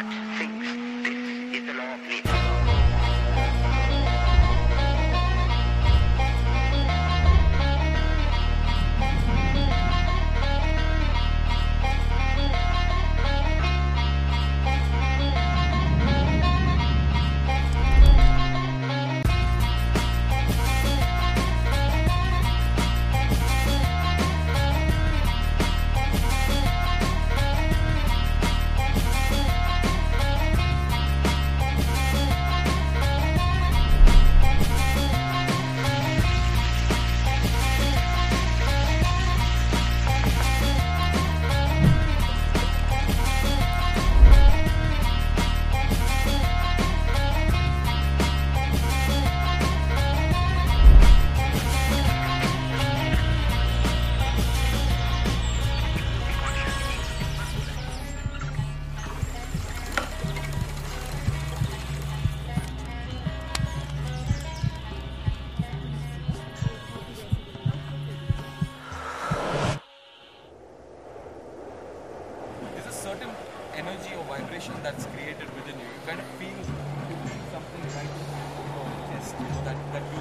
heart thinks certain energy or vibration that's created within you. You kind of feel, you feel something right in your chest, that, that you